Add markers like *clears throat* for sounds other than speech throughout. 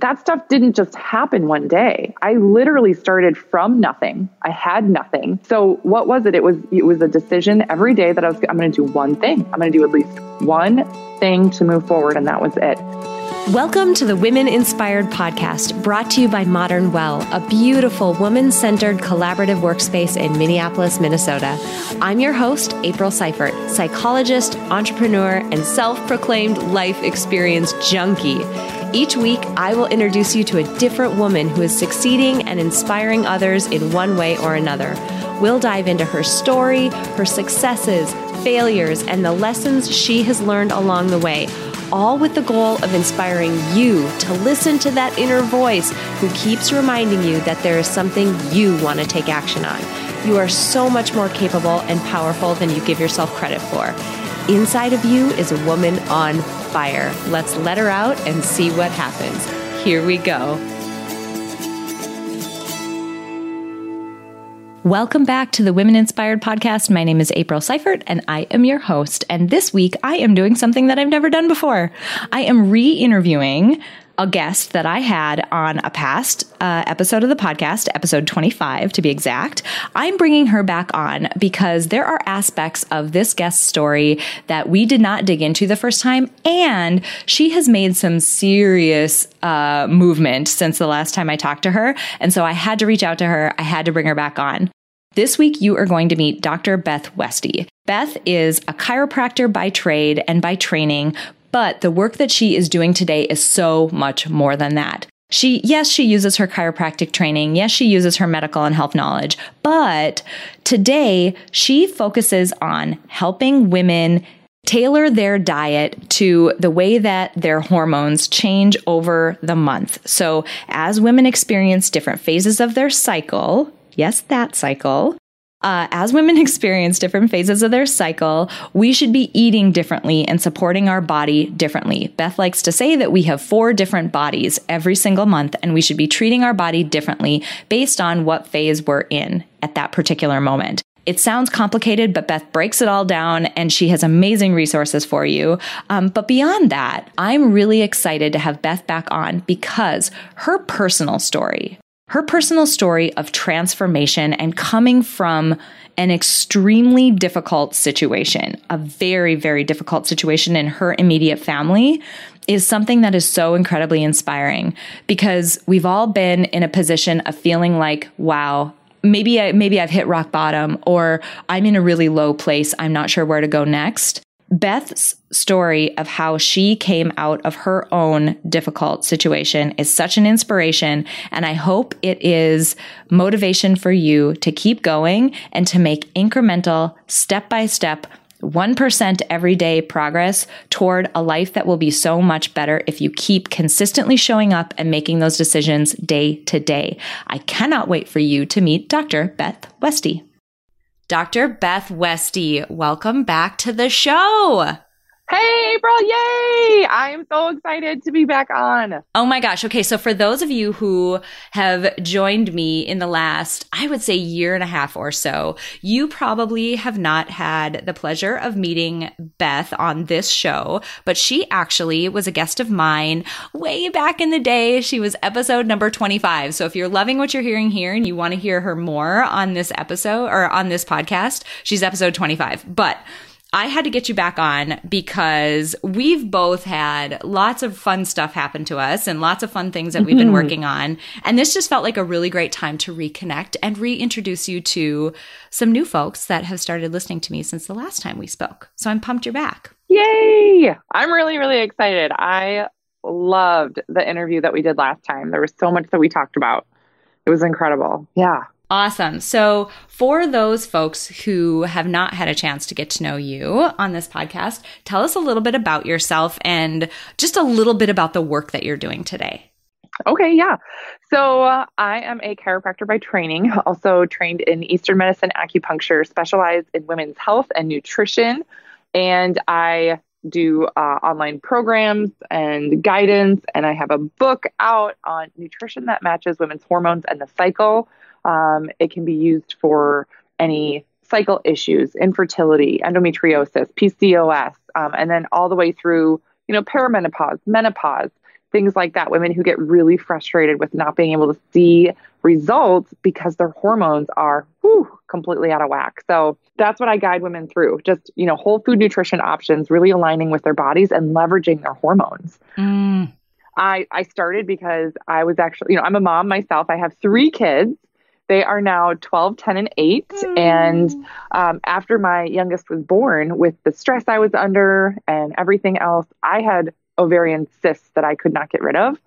that stuff didn't just happen one day. I literally started from nothing. I had nothing. So what was it? It was it was a decision every day that I was I'm going to do one thing. I'm going to do at least one thing to move forward and that was it. Welcome to the Women Inspired podcast, brought to you by Modern Well, a beautiful woman centered collaborative workspace in Minneapolis, Minnesota. I'm your host, April Seifert, psychologist, entrepreneur, and self proclaimed life experience junkie. Each week, I will introduce you to a different woman who is succeeding and inspiring others in one way or another. We'll dive into her story, her successes, failures, and the lessons she has learned along the way all with the goal of inspiring you to listen to that inner voice who keeps reminding you that there is something you want to take action on. You are so much more capable and powerful than you give yourself credit for. Inside of you is a woman on fire. Let's let her out and see what happens. Here we go. Welcome back to the Women Inspired Podcast. My name is April Seifert and I am your host. And this week I am doing something that I've never done before. I am re interviewing a guest that I had on a past uh, episode of the podcast, episode 25 to be exact. I'm bringing her back on because there are aspects of this guest story that we did not dig into the first time. And she has made some serious uh, movement since the last time I talked to her. And so I had to reach out to her. I had to bring her back on. This week, you are going to meet Dr. Beth Westie. Beth is a chiropractor by trade and by training, but the work that she is doing today is so much more than that. She, yes, she uses her chiropractic training. Yes, she uses her medical and health knowledge. But today, she focuses on helping women tailor their diet to the way that their hormones change over the month. So as women experience different phases of their cycle, yes, that cycle. Uh, as women *laughs* experience different phases of their cycle, we should be eating differently and supporting our body differently. Beth likes to say that we have four different bodies every single month, and we should be treating our body differently based on what phase we're in at that particular moment. It sounds complicated, but Beth breaks it all down and she has amazing resources for you. Um, but beyond that, I'm really excited to have Beth back on because her personal story, her personal story of transformation and coming from an extremely difficult situation, a very, very difficult situation in her immediate family, is something that is so incredibly inspiring because we've all been in a position of feeling like, wow, maybe I, maybe I've hit rock bottom or I'm in a really low place. I'm not sure where to go next. Beth's story of how she came out of her own difficult situation is such an inspiration. And I hope it is motivation for you to keep going and to make incremental, step by step, 1% everyday progress toward a life that will be so much better if you keep consistently showing up and making those decisions day to day. I cannot wait for you to meet Dr. Beth Westie. Dr. Beth Westie, welcome back to the show. Hey, April, yay! I am so excited to be back on. Oh my gosh. Okay. So for those of you who have joined me in the last, I would say year and a half or so, you probably have not had the pleasure of meeting Beth on this show, but she actually was a guest of mine way back in the day. She was episode number 25. So if you're loving what you're hearing here and you want to hear her more on this episode or on this podcast, she's episode 25. But I had to get you back on because we've both had lots of fun stuff happen to us and lots of fun things that we've been mm-hmm. working on. And this just felt like a really great time to reconnect and reintroduce you to some new folks that have started listening to me since the last time we spoke. So I'm pumped you're back. Yay! I'm really, really excited. I loved the interview that we did last time. There was so much that we talked about. It was incredible. Yeah. Awesome. So, for those folks who have not had a chance to get to know you on this podcast, tell us a little bit about yourself and just a little bit about the work that you're doing today. Okay, yeah. So, uh, I am a chiropractor by training, *laughs* also trained in Eastern medicine acupuncture, specialized in women's health and nutrition. And I do uh, online programs and guidance, and I have a book out on nutrition that matches women's hormones and the cycle. Um, it can be used for any cycle issues, infertility, endometriosis, PCOS, um, and then all the way through, you know, perimenopause, menopause, things like that. Women who get really frustrated with not being able to see results because their hormones are whew, completely out of whack. So that's what I guide women through. Just, you know, whole food nutrition options, really aligning with their bodies and leveraging their hormones. Mm. I, I started because I was actually, you know, I'm a mom myself. I have three kids. They are now 12, 10, and 8. Mm. And um, after my youngest was born, with the stress I was under and everything else, I had ovarian cysts that I could not get rid of.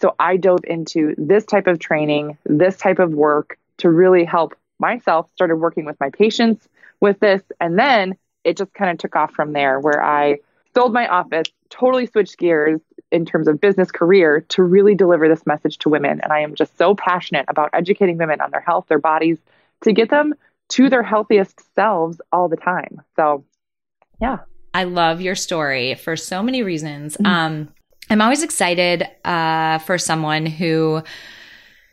So I dove into this type of training, this type of work to really help myself, started working with my patients with this. And then it just kind of took off from there where I sold my office, totally switched gears in terms of business career to really deliver this message to women. And I am just so passionate about educating women on their health, their bodies, to get them to their healthiest selves all the time. So, yeah. I love your story for so many reasons. Mm-hmm. Um, I'm always excited uh, for someone who,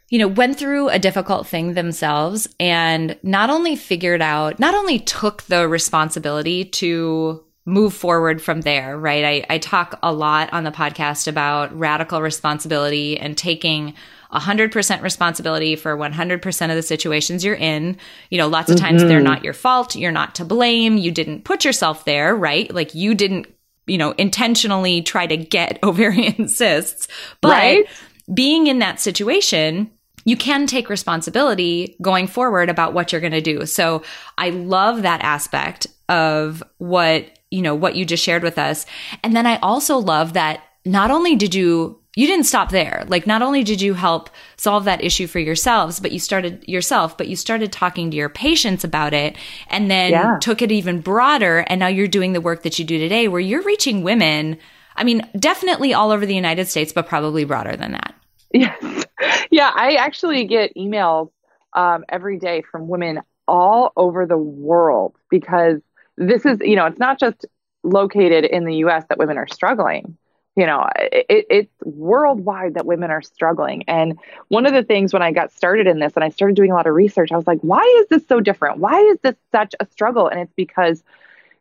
you know, went through a difficult thing themselves and not only figured out, not only took the responsibility to move forward from there, right? I, I talk a lot on the podcast about radical responsibility and taking 100% responsibility for 100% of the situations you're in. You know, lots of times mm-hmm. they're not your fault. You're not to blame. You didn't put yourself there, right? Like you didn't, you know, intentionally try to get *laughs* ovarian cysts. But right? being in that situation, you can take responsibility going forward about what you're going to do. So I love that aspect of what, you know, what you just shared with us. And then I also love that not only did you you didn't stop there. Like not only did you help solve that issue for yourselves, but you started yourself, but you started talking to your patients about it and then yeah. took it even broader. And now you're doing the work that you do today where you're reaching women. I mean, definitely all over the United States, but probably broader than that. Yes. *laughs* Yeah. I actually get emails um, every day from women all over the world because this is, you know, it's not just located in the US that women are struggling. You know it, it's worldwide that women are struggling. And one of the things when i got started in this and i started doing a lot of research i was like why is this so different? Why is this such a struggle? And it's because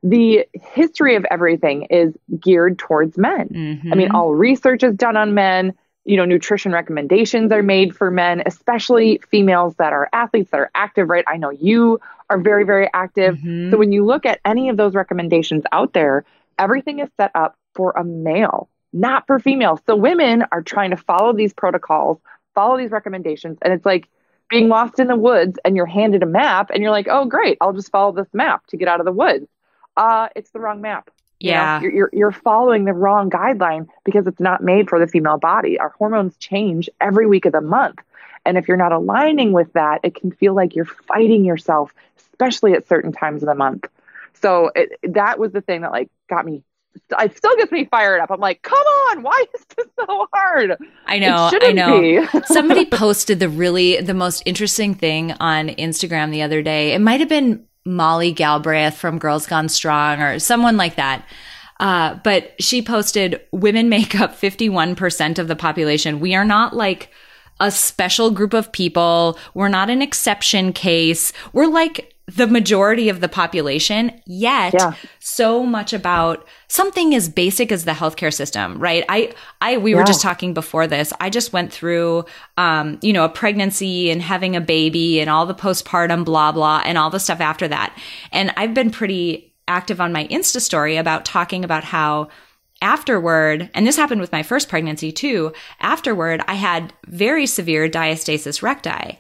the history of everything is geared towards men. Mm-hmm. i mean mm-hmm. all research is done on men. You know nutrition recommendations are made for men especially females that are athletes that are active right? I know you are very very active mm-hmm. so when you look at any of those recommendations out there everything is set up for a male not for females. So women are trying to follow these protocols, follow these recommendations, and it's like being lost in the woods and you're handed a map and you're like, oh great, I'll just follow this map to get out of the woods. Uh, it's the wrong map. Yeah. You know, you're, you're, you're following the wrong guideline because it's not made for the female body. Our hormones change every week of the month. And if you're not aligning with that, it can feel like you're fighting yourself, especially at certain times of the month. So it, that was the thing that like got me it still gets me fired up. I'm like, come on, why *laughs* is this so hard? I know, I know. *laughs* *laughs* Somebody posted the really the most interesting thing on Instagram the other day. It might have been Molly Galbraith from Girls Gone Strong or someone like that. Uh, but she posted, "Women make up 51% of the population. We are not like." a special group of people. We're not an exception case. We're like the majority of the population, yet yeah. so much about something as basic as the healthcare system, right? I, I, we yeah. were just talking before this. I just went through, um, you know, a pregnancy and having a baby and all the postpartum blah, blah, and all the stuff after that. And I've been pretty active on my Insta story about talking about how afterward, and this happened with my first pregnancy too, afterward, I had very severe diastasis recti.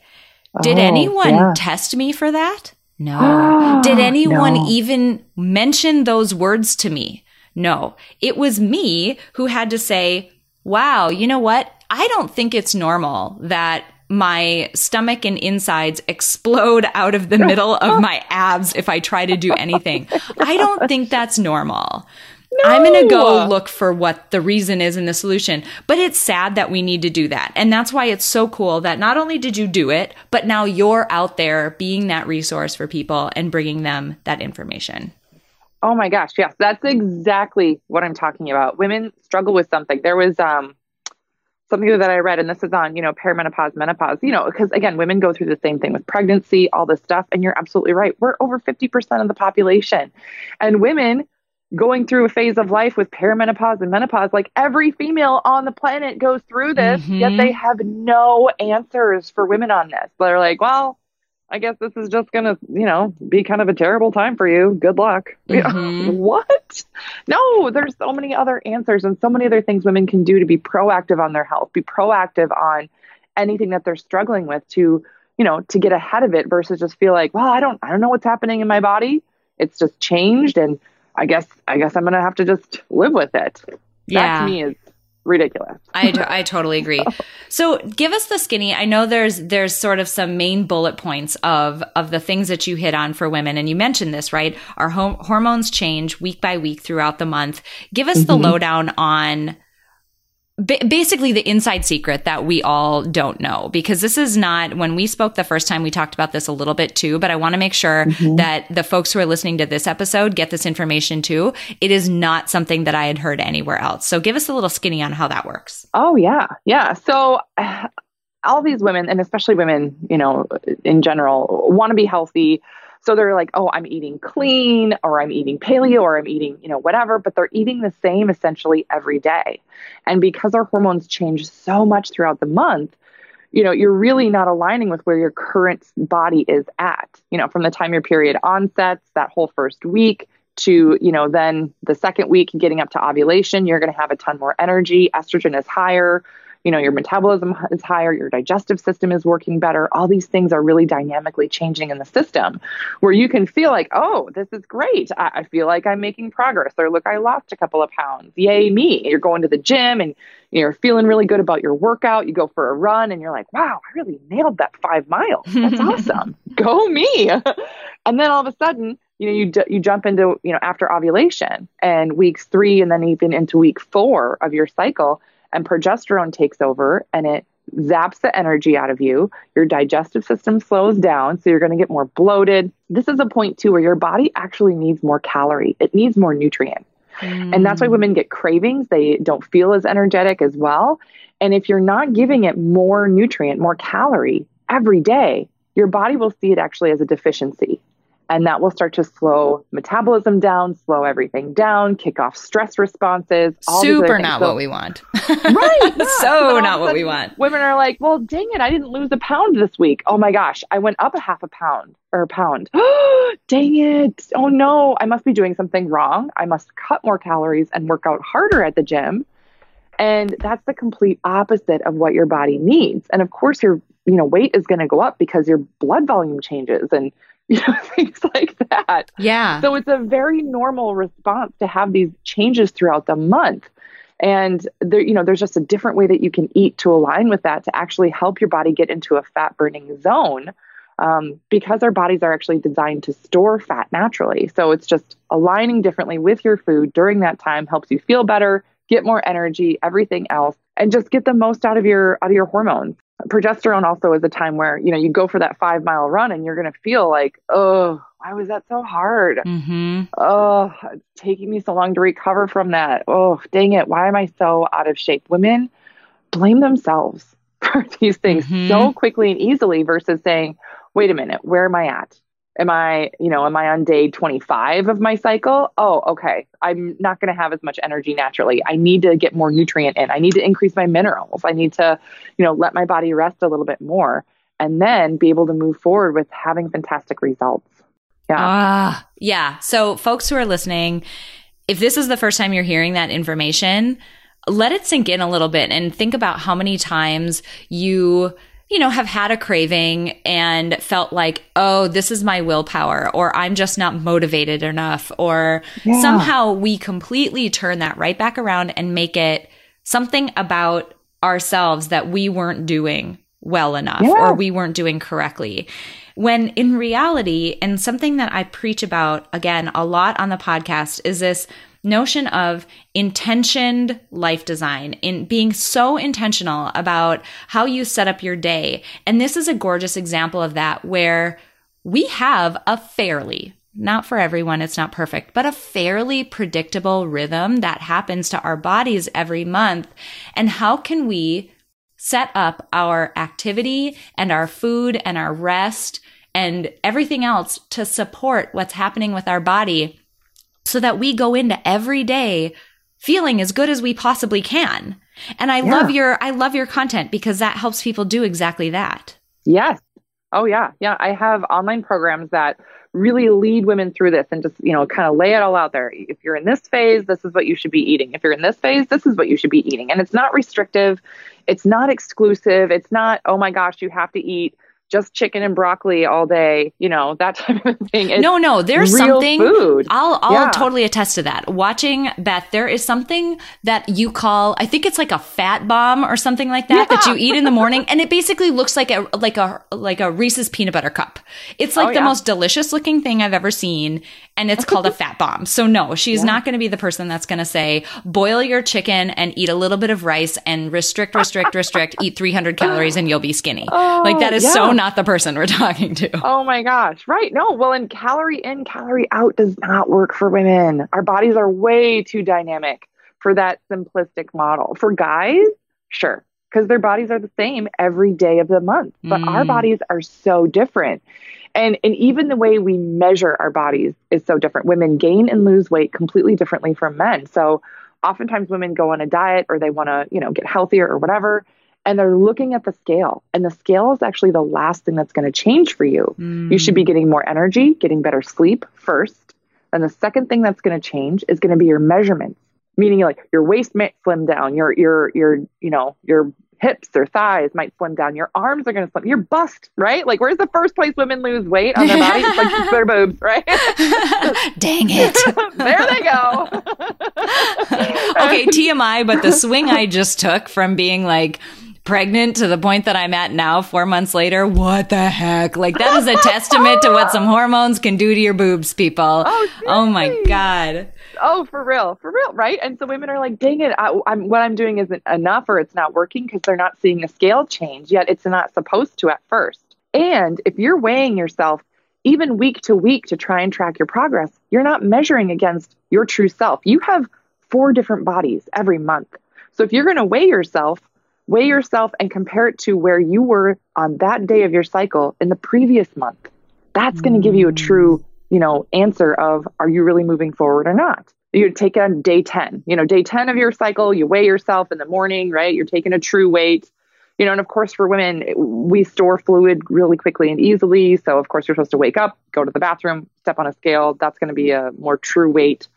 Did oh, anyone yeah. test me for that? No. *gasps* Did anyone no. even mention those words to me? No. It was me who had to say, wow, you know what? I don't think it's normal that my stomach and insides explode out of the middle of my *laughs* abs if I try to do anything. I don't think that's normal. No. I'm going to go look for what the reason is and the solution. But it's sad that we need to do that. And that's why it's so cool that not only did you do it, but now you're out there being that resource for people and bringing them that information. Oh my gosh, yes, that's exactly what I'm talking about. Women struggle with something. There was um something that I read, and this is on, you know, perimenopause, menopause, you know, because again, women go through the same thing with pregnancy, all this stuff. And you're absolutely right. We're over 50% of the population. And women going through a phase of life with perimenopause and menopause. Like every female on the planet goes through this, mm-hmm. yet they have no answers for women on this. They're like, well, I guess this is just going to, you know, be kind of a terrible time for you. Good luck. *laughs* Mm-hmm. what? No, there's so many other answers and so many other things women can do to be proactive on their health, be proactive on anything that they're struggling with to, you know, to get ahead of it versus just feel like, well, I don't I don't know what's happening in my body. It's just changed and I guess I guess I'm going to have to just live with it. Yeah. That to me is ridiculous. I, I totally agree. *laughs* So give us the skinny. I know there's there's sort of some main bullet points of of the things that you hit on for women, and you mentioned this right. Our hom- hormones change week by week throughout the month. Give us mm-hmm. the lowdown on basically the inside secret that we all don't know because this is not when we spoke the first time we talked about this a little bit too but i want to make sure mm-hmm. that the folks who are listening to this episode get this information too. It is not something that i had heard anywhere else. So give us a little skinny on how that works. Oh yeah. Yeah. So *sighs* all these women and especially women you know in general want to be healthy so they're like, oh, I'm eating clean or I'm eating paleo or I'm eating, you know, whatever, but they're eating the same essentially every day. And because our hormones change so much throughout the month, you know, you're really not aligning with where your current body is at, you know, from the time your period onsets, that whole first week to, you know, then the second week getting up to ovulation, you're going to have a ton more energy. Estrogen is higher you know your metabolism is higher your digestive system is working better. All these things are really dynamically changing in the system where you can feel like oh this is great. I, I, feel like i'm making progress or look i lost a couple of pounds. Yay me. You're going to the gym and you're feeling really good about your workout. You go for a run and you're like wow i really nailed that five miles. That's *laughs* awesome. Go me. *laughs* And then all of a sudden you know you you jump into you know after ovulation and weeks 3 and then even into week 4 of your cycle and progesterone takes over and it zaps the energy out of you. Your digestive system slows down, so you're going to get more bloated. This is a point too where your body actually needs more calorie. It needs more nutrient. Mm. And that's why women get cravings. They don't feel as energetic as well. And if you're not giving it more nutrient, more calorie every day, your body will see it actually as a deficiency and that will start to slow metabolism down, slow everything down, kick off stress responses. Super not so, what we want. *laughs* right. Yeah. *laughs* so not what we want. Women are like, well, dang it, I didn't lose a pound this week. Oh my gosh, I went up a half a pound or a pound. *gasps* dang it. Oh no, I must be doing something wrong. I must cut more calories and work out harder at the gym. And that's the complete opposite of what your body needs. And of course, your you know weight is going to go up because your blood volume changes and *laughs* you know, things like that. Yeah. So it's a very normal response to have these changes throughout the month. And there, you know, there's just a different way that you can eat to align with that to actually help your body get into a fat burning zone. Um, because our bodies are actually designed to store fat naturally. So it's just aligning differently with your food during that time helps you feel better, get more energy, everything else, and just get the most out of your out of your hormones progesterone also is a time where you know you go for that five mile run and you're going to feel like oh why was that so hard? Mm-hmm. oh it's taking me so long to recover from that. Oh dang it. Why am i so out of shape? Women blame themselves *laughs* for these things mm-hmm. so quickly and easily versus saying wait a minute where am i at am I, you know, am I on day 25 of my cycle? Oh, okay. I'm not going to have as much energy naturally. I need to get more nutrient in. I need to increase my minerals. I need to, you know, let my body rest a little bit more and then be able to move forward with having fantastic results. Yeah. Ah, yeah. So, folks who are listening, if this is the first time you're hearing that information, let it sink in a little bit and think about how many times you you know, have had a craving and felt like, oh, this is my willpower, or I'm just not motivated enough, or yeah. somehow we completely turn that right back around and make it something about ourselves that we weren't doing well enough yeah. or we weren't doing correctly. When in reality, and something that I preach about again a lot on the podcast is this notion of intentioned life design in being so intentional about how you set up your day. And this is a gorgeous example of that where we have a fairly not for everyone, it's not perfect, but a fairly predictable rhythm that happens to our bodies every month. And how can we set up our activity and our food and our rest and everything else to support what's happening with our body so that we go into every day feeling as good as we possibly can. And I yeah. love your I love your content because that helps people do exactly that. Yes. Oh yeah. Yeah, I have online programs that really lead women through this and just, you know, kind of lay it all out there. If you're in this phase, this is what you should be eating. If you're in this phase, this is what you should be eating. And it's not restrictive. It's not exclusive. It's not, oh my gosh, you have to eat just chicken and broccoli all day, you know, that *laughs* type of thing. It's no, no, there's something food. I'll I'll yeah. totally attest to that. Watching Beth, there is something that you call I think it's like a fat bomb or something like that yeah. that you eat in the *laughs* morning and it basically looks like a like a like a Reese's peanut butter cup. It's like oh, the yeah. most delicious looking thing I've ever seen and it's called a fat bomb. So no, she's not going to be the person that's going to say boil your chicken and eat a little bit of rice and restrict restrict restrict eat 300 calories and you'll be skinny. Oh, like that is so not the person we're *laughs* talking to. Oh my gosh. Right. No, well, and calorie in, calorie out does not work for women. Our bodies are way too dynamic for that simplistic model. For guys, sure, because their bodies are the same every day of the month. But mm. our bodies are so different. And, and even the way we measure our bodies is so different. Women gain and lose weight completely differently from men. So oftentimes women go on a diet or they want to, you know, get healthier or whatever and they're looking at the scale and the scale is actually the last thing that's going to change for you mm. you should be getting more energy getting better sleep first and the second thing that's going to change is going to be your measurements meaning like your waist might slim down your your your you know your hips or thighs might slim down your arms are going to slim your bust right like where's the first place women lose weight on their *laughs* bodies like their boobs right *laughs* dang *laughs* it there they go okay tmi but the swing i just took from being like pregnant to the point that I'm at now, four months later, what the heck? Like, that is a testament to what some hormones can do to your boobs, people. Oh, oh my God. Oh, for real, for real, right? And so women are like, dang it, I, am what I'm doing isn't enough or it's not working because they're not seeing a scale change, yet it's not supposed to at first. And if you're weighing yourself even week to week to try and track your progress, you're not measuring against your true self. You have four different bodies every month. So if you're going to weigh yourself, Weigh yourself and compare it to where you were on that day of your cycle in the previous month. That's going to give you a true, mm. you know, answer of are you really moving forward or not? You take it on day 10. You know, day 10 of your cycle, you weigh yourself in the morning, right? You're taking a true weight. You know, and of course for women, we store fluid really quickly and easily. So of course you're supposed to wake up, go to the bathroom, step on a scale. That's going to be a more true weight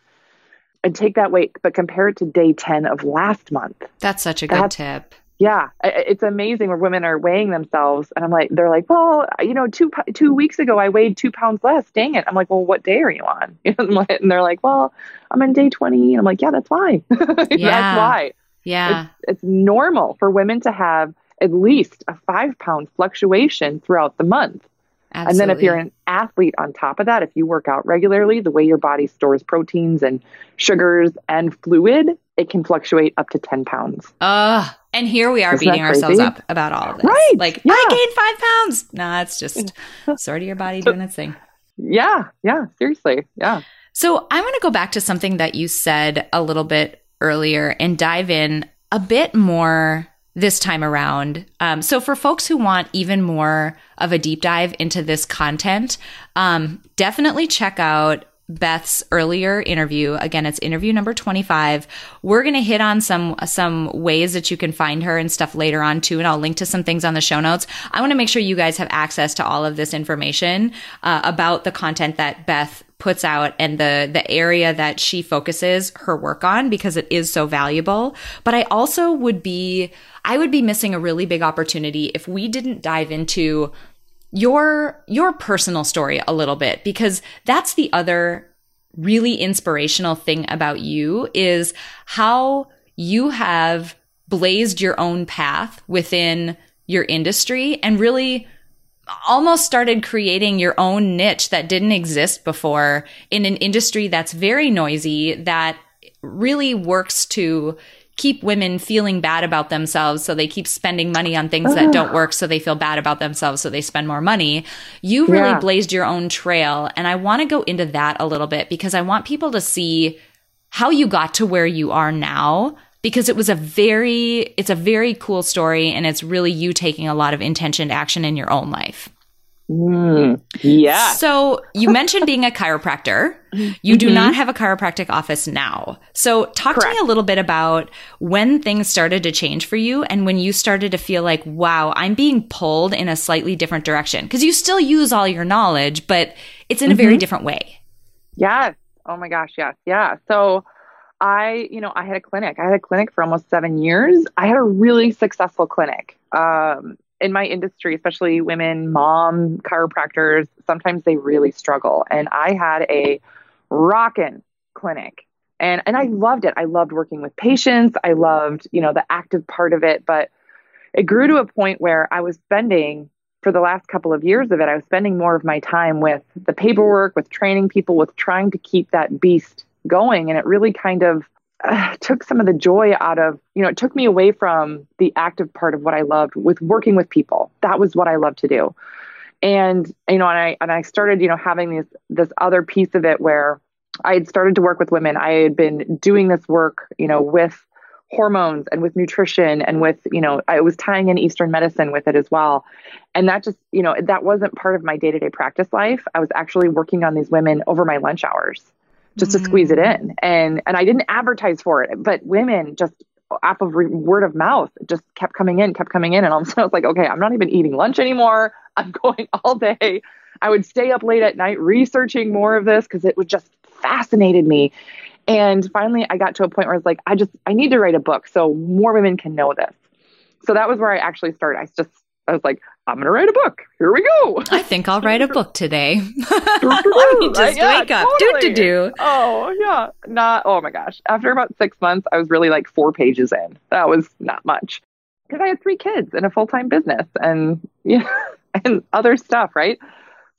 and take that weight, but compare it to day 10 of last month. That's such a good That's, tip yeah, it's amazing where women are weighing themselves, and I'm like, they're like, well, you know, two two weeks ago I weighed two pounds less. Dang it! I'm like, well, what day are you on? *laughs* and they're like, well, I'm on day 20. And I'm like, yeah, that's why. *laughs* yeah. that's why. Yeah, it's, it's normal for women to have at least a five pound fluctuation throughout the month. Absolutely. And then if you're an athlete on top of that, if you work out regularly, the way your body stores proteins and sugars and fluid, it can fluctuate up to 10 pounds. Uh, and here we are Isn't beating ourselves up about all of this. Right. Like, yeah. I gained five pounds. Nah, it's just *laughs* sort of your body doing its thing. Yeah. Yeah. Seriously. Yeah. So I want to go back to something that you said a little bit earlier and dive in a bit more this time around. Um, so, for folks who want even more of a deep dive into this content, um, definitely check out Beth's earlier interview. Again, it's interview number 25. We're going to hit on some some ways that you can find her and stuff later on too, and I'll link to some things on the show notes. I want to make sure you guys have access to all of this information uh, about the content that Beth puts out and the the area that she focuses her work on because it is so valuable. But I also would be I would be missing a really big opportunity if we didn't dive into your your personal story a little bit because that's the other really inspirational thing about you is how you have blazed your own path within your industry and really almost started creating your own niche that didn't exist before in an industry that's very noisy that really works to keep women feeling bad about themselves so they keep spending money on things that don't ah. work so they feel bad about themselves so they spend more money you really yeah. blazed your own trail and i want to go into that a little bit because i want people to see how you got to where you are now because it was a very it's a very cool story and it's really you taking a lot of intentioned action in your own life. Mm, yeah. So you mentioned being a chiropractor. *laughs* You do mm-hmm. not have a chiropractic office now. So talk Correct. to me a little bit about when things started to change for you and when you started to feel like, wow, I'm being pulled in a slightly different direction. Because you still use all your knowledge, but it's in mm-hmm. a very mm-hmm. different way. Yes. Oh my gosh. Yes. Yeah. So I, you know, I had a clinic. I had a clinic for almost seven years. I had a really successful clinic. Um, in my industry, especially women, mom chiropractors, sometimes they really struggle. And I had a rockin' clinic. And and I loved it. I loved working with patients. I loved, you know, the active part of it, but it grew to a point where I was spending for the last couple of years of it, I was spending more of my time with the paperwork, with training people, with trying to keep that beast going. And it really kind of *sighs* took some of the joy out of, you know, it took me away from the active part of what I loved with working with people. That was what I loved to do. And, you know, and I, and I started, you know, having this, this other piece of it where I had started to work with women. I had been doing this work, you know, with hormones and with nutrition and with, you know, I was tying in Eastern medicine with it as well. And that just, you know, that wasn't part of my day to day practice life. I was actually working on these women over my lunch hours just mm. to squeeze it mm. in. And and I didn't advertise for it, but women just off of re- word of mouth just kept coming in, kept coming in, and all of a sudden I was like, okay, I'm not even eating lunch anymore. *laughs* I'm going all day. I would stay up late at night researching more of this because it would just fascinated me. And finally, I got to a point where I was like, I just I need to write a book so more women can know this. So that was where I actually started. I just I was like, I'm going to write a book. Here we go. I think I'll write a book today. *laughs* Let me just yeah, wake up. Totally. Do, do, do. Oh, yeah. Not, oh my gosh. After about six months, I was really like four pages in. That was not much because I had three kids and a full time business and, *laughs* yeah, and other stuff, right?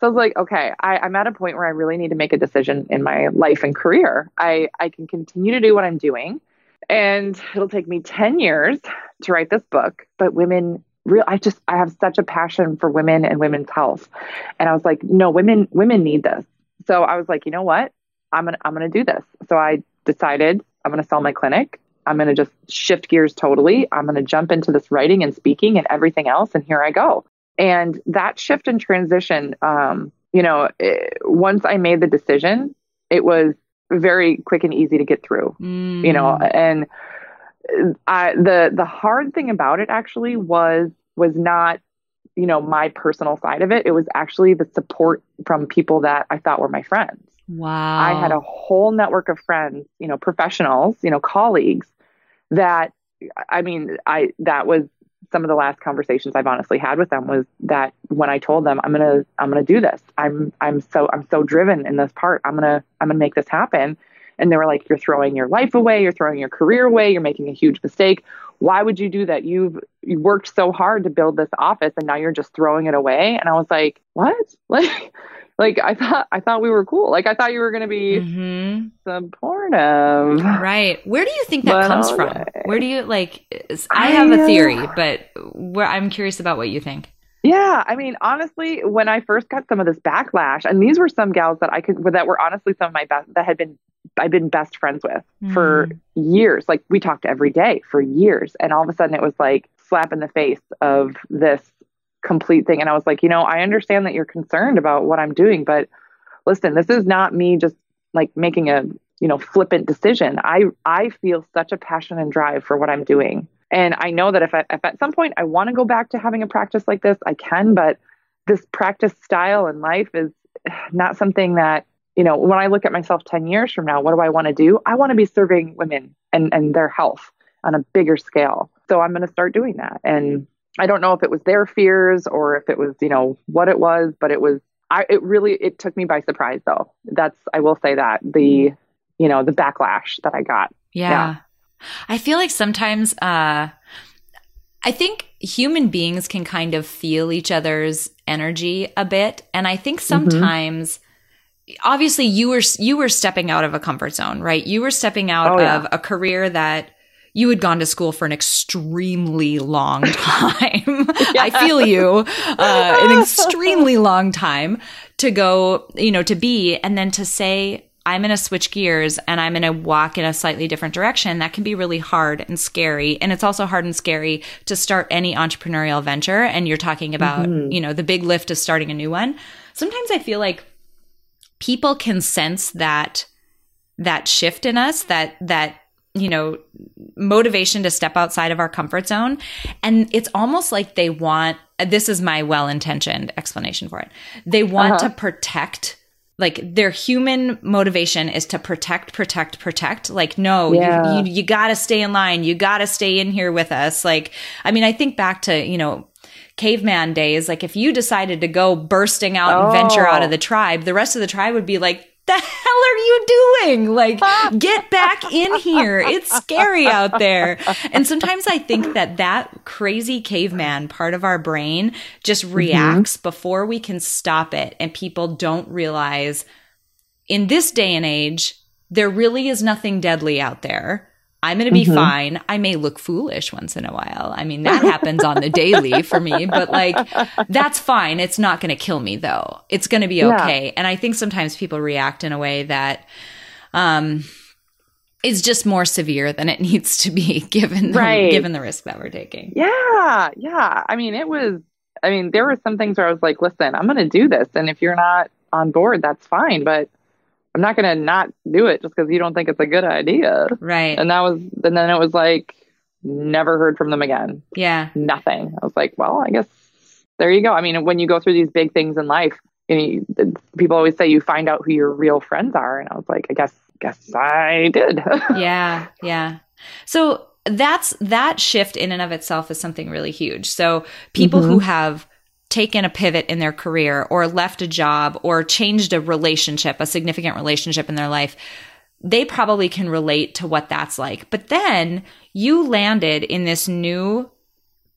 So I was like, okay, I, I'm at a point where I really need to make a decision in my life and career. I, I can continue to do what I'm doing, and it'll take me 10 years to write this book, but women real I just I have such a passion for women and women's health. And I was like, no, women women need this. So I was like, you know what? I'm gonna I'm gonna do this. So I decided I'm gonna sell my clinic. I'm gonna just shift gears totally. I'm gonna jump into this writing and speaking and everything else, and here I go. And that shift and transition, um, you know, it, once I made the decision, it was very quick and easy to get through. Mm. You know, and I, the the hard thing about it actually was was not you know my personal side of it. It was actually the support from people that i thought were my friends. Wow i had a whole network of friends you know professionals you know colleagues that i mean i that was some of the last conversations i've honestly had with them was that when i told them i'm gonna i'm gonna do this. I'm i'm so i'm so driven in this part. I'm gonna i'm gonna make this happen and they were like, You're throwing your life away, you're throwing your career away, you're making a huge mistake. Why would you do that? You've you worked so hard to build this office and now you're just throwing it away. And I was like, What? *laughs* Like like I thought I thought we were cool. Like I thought you were gonna be mm-hmm. supportive. Right. Where do you think that but comes from? Where do you like I have a theory, but where I'm curious about what you think. Yeah, I mean, honestly, when I first got some of this backlash, and these were some gals that I could that were honestly some of my best that had been I've been best friends with mm. for years. Like we talked every day for years. And all of a sudden it was like slap in the face of this complete thing. And I was like, you know, I understand that you're concerned about what I'm doing, but listen, this is not me just like making a, you know, flippant decision. I I feel such a passion and drive for what I'm doing. And I know that if, I, if at some point I want to go back to having a practice like this, I can, but this practice style and life is not something that you know, when I look at myself 10 years from now, what do I want to do? I want to be serving women and, and their health on a bigger scale. So I'm going to start doing that. And I don't know if it was their fears or if it was, you know, what it was, but it was, I, it really, it took me by surprise though. That's, I will say that the, you know, the backlash that I got. Yeah. yeah. I feel like sometimes, uh, I think human beings can kind of feel each other's energy a bit. And I think mm-hmm. sometimes, mm-hmm obviously you were you were stepping out of a comfort zone, right? You were stepping out oh, yeah. of a career that you had gone to school for an extremely long *laughs* time. yeah. *laughs* I feel you, uh, an extremely long time to go, you know, to be, and then to say, I'm going to switch gears and I'm going to walk in a slightly different direction, that can be really hard and scary. And it's also hard and scary to start any entrepreneurial venture. And you're talking about, mm-hmm. you know, the big lift of starting a new one. Sometimes I feel like people can sense that that shift in us, that that you know, motivation to step outside of our comfort zone. And it's almost like they want this is my well intentioned explanation for it. They want uh-huh. to protect like their human motivation is to protect protect protect like no yeah. you, you, you got to stay in line you got to stay in here with us like i mean i think back to you know caveman days like if you decided to go bursting out oh. and venture out of oh. the tribe the rest of the tribe would be like the hell are you doing? Like, get back in here. It's scary out there. And sometimes I think that that crazy caveman part of our brain just mm-hmm. reacts mm-hmm. before we can stop it. And people don't realize in this day and age, there really is nothing deadly out there. I'm going to be mm-hmm. fine. I may look foolish once in a while. I mean, that happens on the daily for me, but like, that's fine. It's not going to kill me though. It's going to be okay. Yeah. And I think sometimes people react in a way that, um, is just more severe than it *laughs* needs to be given the, right. given the risk that we're taking. Yeah. Yeah. I mean, it was, I mean, there were some things where I was like, listen, I'm going to do this. And if you're not on board, that's fine. But I'm not going to not do it just because you don't think it's a good idea. Right. And that was, and then it was like, never heard from them again. Yeah. Nothing. I was like, well, I guess there you go. I mean, when you go through these big things in life, you know, people always say you find out who your real friends are. And I was like, I guess, guess I did. *laughs* yeah. Yeah. So that's that shift in and of itself is something really huge. So people mm-hmm. who have taken a pivot in their career or left a job or changed a relationship, a significant relationship in their life, they probably can relate to what that's like. But then you landed in this new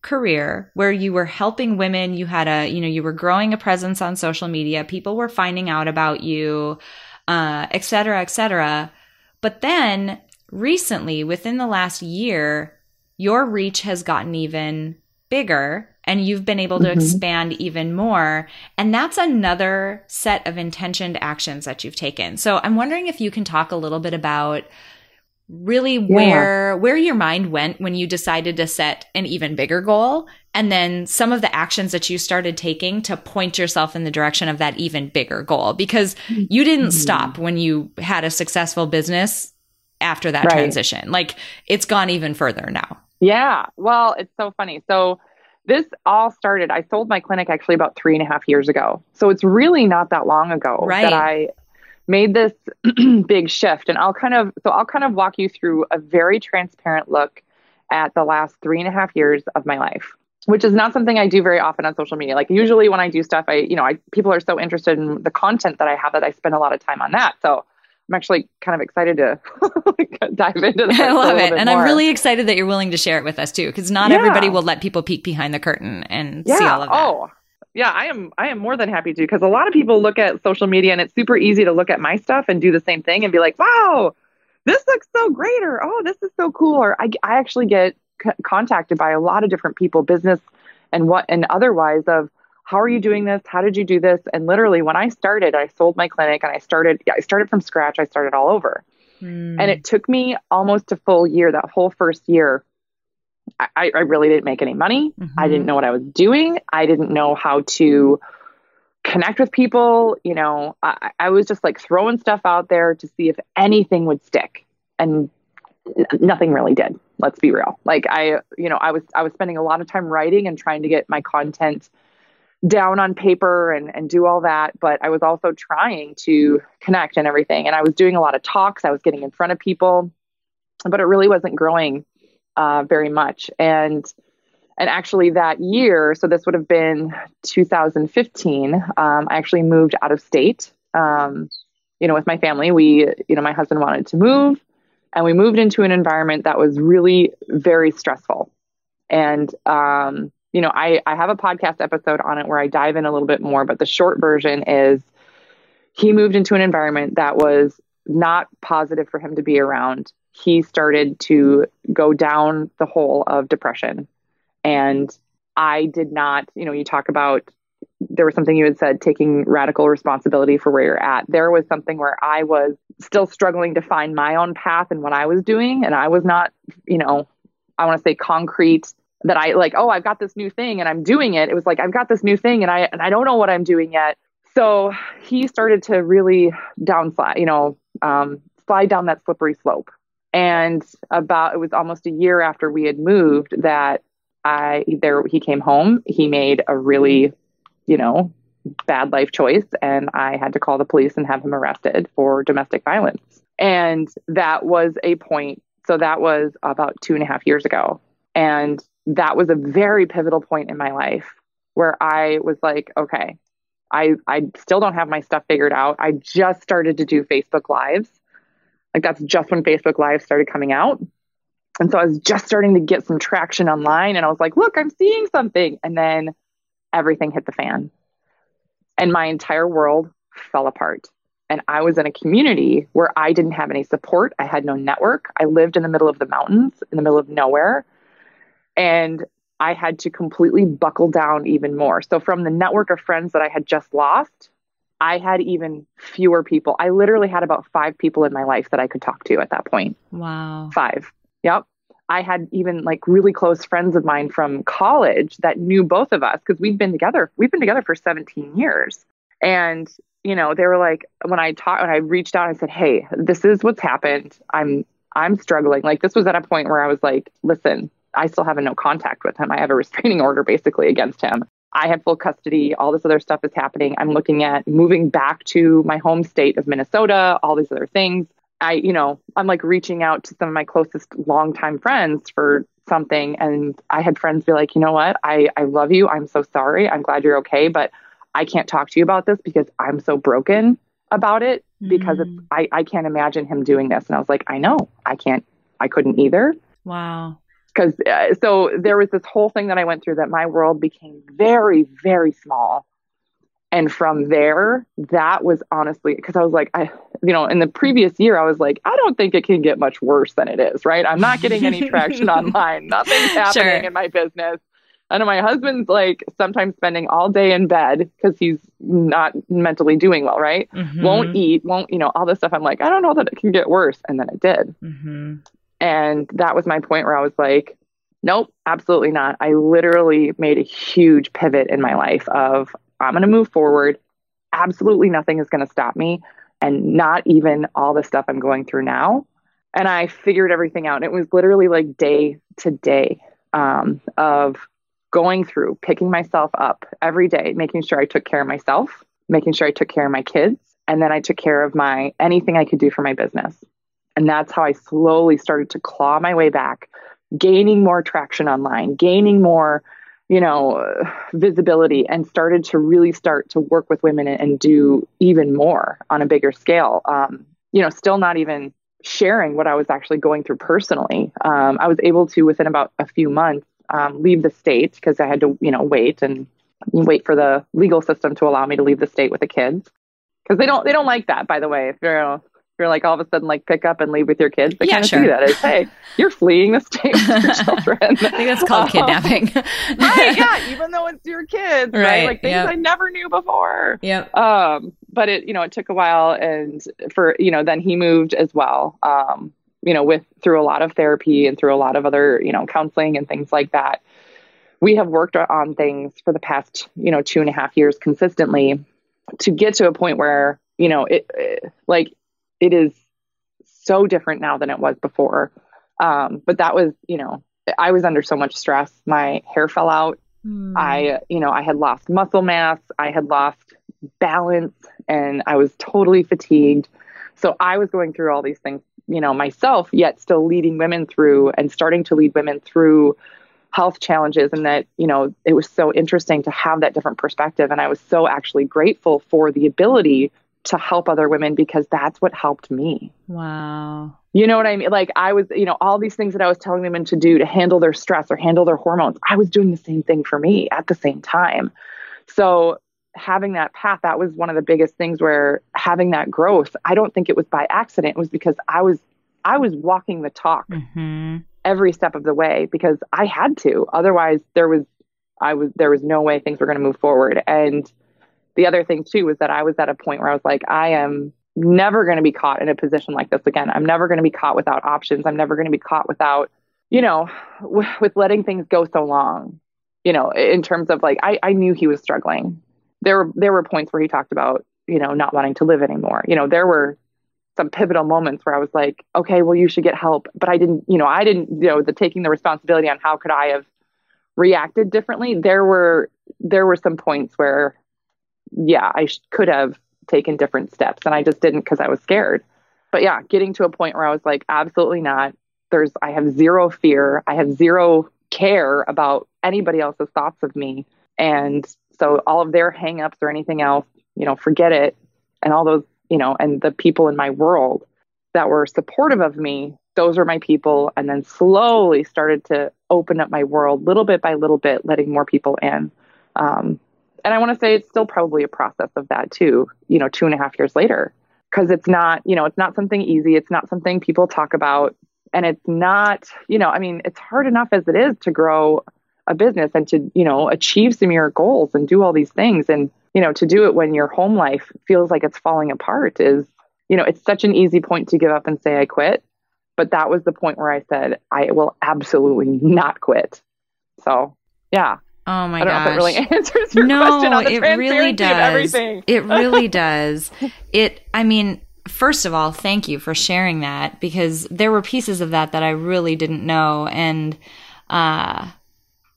career where you were helping women, you had a, you know, you were growing a presence on social media, people were finding out about you, uh, et cetera, et cetera. But then recently, within the last year, your reach has gotten even bigger and you've been able to mm-hmm. expand even more. And that's another set of intentioned actions that you've taken. So I'm wondering if you can talk a little bit about really yeah. where where your mind went when you decided to set an even bigger goal and then some of the actions that you started taking to point yourself in the direction of that even bigger goal because you didn't mm-hmm. stop when you had a successful business after that right. transition like it's gone even further now yeah well it's so funny so this all started, I sold my clinic actually about three and a half years ago. So it's really not that long ago right. that I made this *clears throat* big shift. And I'll kind of, so I'll kind of walk you through a very transparent look at the last three and a half years of my life which is not something I do very often on social media. Like usually when I do stuff, I, you know, I, people are so interested in the content that I have that I spend a lot of time on that. So I'm actually kind of excited to *laughs* dive into that. *laughs* I love it. And more. I'm really excited that you're willing to share it with us too, because not yeah. everybody will let people peek behind the curtain and yeah. see all of that. Oh, yeah, I am. I am more than happy to, because a lot of people look at social media and it's super easy to look at my stuff and do the same thing and be like, wow, this looks so great, or oh, this is so cool, or I, I actually get c- contacted by a lot of different people, business and what and otherwise of how are you doing this? How did you do this? And literally, when I started, I sold my clinic and I started, yeah, I started from scratch. I started all over. Mm. And it took me almost a full year, that whole first year. I, I really didn't make any money. Mm-hmm. I didn't know what I was doing. I didn't know how to connect with people. You know, I, I was just like throwing stuff out there to see if anything would stick. And nothing really did. Let's be real. Like I, you know, I was I was spending a lot of time writing and trying to get my content down on paper and, and do all that. But I was also trying to connect and everything. And I was doing a lot of talks, I was getting in front of people, but it really wasn't growing uh, very much. And and actually that year, so this would have been 2015, um, I actually moved out of state. Um, you know, with my family, we, you know, my husband wanted to move and we moved into an environment that was really very stressful. And um, you know, I, I have a podcast episode on it where I dive in a little bit more, but the short version is he moved into an environment that was not positive for him to be around. He started to go down the hole of depression. And I did not, you know, you talk about there was something you had said taking radical responsibility for where you're at. There was something where I was still struggling to find my own path and what I was doing. And I was not, you know, I want to say concrete that I like, oh, I've got this new thing and I'm doing it. It was like, I've got this new thing and I, and I don't know what I'm doing yet. So he started to really downslide, you know, um, slide down that slippery slope. And about, it was almost a year after we had moved that I, there, he came home. He made a really, you know, bad life choice and I had to call the police and have him arrested for domestic violence. And that was a point. So that was about two and a half years ago. And that was a very pivotal point in my life where I was like, okay, I, I still don't have my stuff figured out. I just started to do Facebook Lives. Like that's just when Facebook Live started coming out. And so I was just starting to get some traction online and I was like, look, I'm seeing something. And then everything hit the fan and my entire world fell apart. And I was in a community where I didn't have any support. I had no network. I lived in the middle of the mountains, in the middle of nowhere. And I had to completely buckle down even more. So, from the network of friends that I had just lost, I had even fewer people. I literally had about five people in my life that I could talk to at that point. Wow. Five. Yep. I had even like really close friends of mine from college that knew both of us because we'd been together. We've been together for 17 years. And, you know, they were like, when I talked, when I reached out and said, Hey, this is what's happened. I'm, I'm struggling. Like this was at a point where I was like, listen, I still have no contact with him. I have a restraining order basically against him. I have full custody. All this other stuff is happening. I'm looking at moving back to my home state of Minnesota, all these other things. I, you know, I'm like reaching out to some of my closest longtime friends for something. And I had friends be like, you know what? I, I love you. I'm so sorry. I'm glad you're okay. But I can't talk to you about this because I'm so broken about it because mm. I, I can't imagine him doing this. And I was like, I know. I can't, I couldn't either. Wow. Because uh, so there was this whole thing that I went through that my world became very, very small and from there that was honestly because i was like i you know in the previous year i was like i don't think it can get much worse than it is right i'm not getting any traction *laughs* online nothing's happening sure. in my business And my husband's like sometimes spending all day in bed because he's not mentally doing well, right? Mm-hmm. Won't eat, won't, you know, all this stuff. I'm like, I don't know that it can get worse. And then it did. Mm-hmm. And that was my point where I was like, nope, absolutely not. I literally made a huge pivot in my life of I'm going to move forward. Absolutely nothing is going to stop me, and not even all the stuff I'm going through now. And I figured everything out. And it was literally like day to day um, of going through, picking myself up every day, making sure I took care of myself, making sure I took care of my kids, and then I took care of my anything I could do for my business. And that's how I slowly started to claw my way back, gaining more traction online, gaining more you know, visibility and started to really start to work with women and do even more on a bigger scale. Um, you know, still not even sharing what I was actually going through personally. Um, I was able to, within about a few months, um, leave the state because I had to, you know, wait and wait for the legal system to allow me to leave the state with the kids because they don't they don't like that. By the way, if you're you're like all of a sudden like pick up and leave with your kids. They yeah, kind of sure. see that as, hey, you're fleeing the state with your *laughs* children. I think that's called um, *laughs* kidnapping. right, *laughs* yeah, even though it's your kids, right? right? Like things yep. I never knew before. Yeah. Um, but it, you know, it took a while and for, you know, then he moved as well. Um, you know, with through a lot of therapy and through a lot of other, you know, counseling and things like that. We have worked on things for the past, you know, two and a half years consistently to get to a point where, you know, it, it like it is so different now than it was before. Um, but that was, you know, I was under so much stress. My hair fell out. Mm. I, you know, I had lost muscle mass. I had lost balance and I was totally fatigued. So I was going through all these things, you know, myself, yet still leading women through and starting to lead women through health challenges. And that, you know, it was so interesting to have that different perspective. And I was so actually grateful for the ability to help other women because that's what helped me. Wow. You know what I mean? Like I was, you know, all these things that I was telling women to do to handle their stress or handle their hormones, I was doing the same thing for me at the same time. So having that path, that was one of the biggest things where having that growth, I don't think it was by accident. It was because I was I was walking the talk mm-hmm. every step of the way because I had to. Otherwise there was I was there was no way things were going to move forward. And the other thing too was that I was at a point where I was like, I am never going to be caught in a position like this again. I'm never going to be caught without options. I'm never going to be caught without, you know, w- with letting things go so long. You know, in terms of like, I, I knew he was struggling. There were there were points where he talked about, you know, not wanting to live anymore. You know, there were some pivotal moments where I was like, okay, well, you should get help. But I didn't, you know, I didn't, you know, the taking the responsibility on how could I have reacted differently. There were there were some points where, yeah, I sh- could have taken different steps, and I just didn't because I was scared. But yeah, getting to a point where I was like, absolutely not. There's, I have zero fear. I have zero care about anybody else's thoughts of me, and so all of their hangups or anything else, you know, forget it. And all those you know, and the people in my world that were supportive of me, those were my people. And then slowly started to open up my world little bit by little bit, letting more people in. Um, and I want to say it's still probably a process of that too, you know, two and a half years later. Because it's not, you know, it's not something easy. It's not something people talk about. And it's not, you know, I mean, it's hard enough as it is to grow a business and to, you know, achieve some of your goals and do all these things. And you know, to do it when your home life feels like it's falling apart is, you know, it's such an easy point to give up and say, I quit. But that was the point where I said, I will absolutely not quit. So, yeah. Oh my I don't gosh. know if it really *laughs* answers your no, question on the it really of does. everything. It *laughs* really does. It, I mean, first of all, thank you for sharing that because there were pieces of that that I really didn't know. And, uh,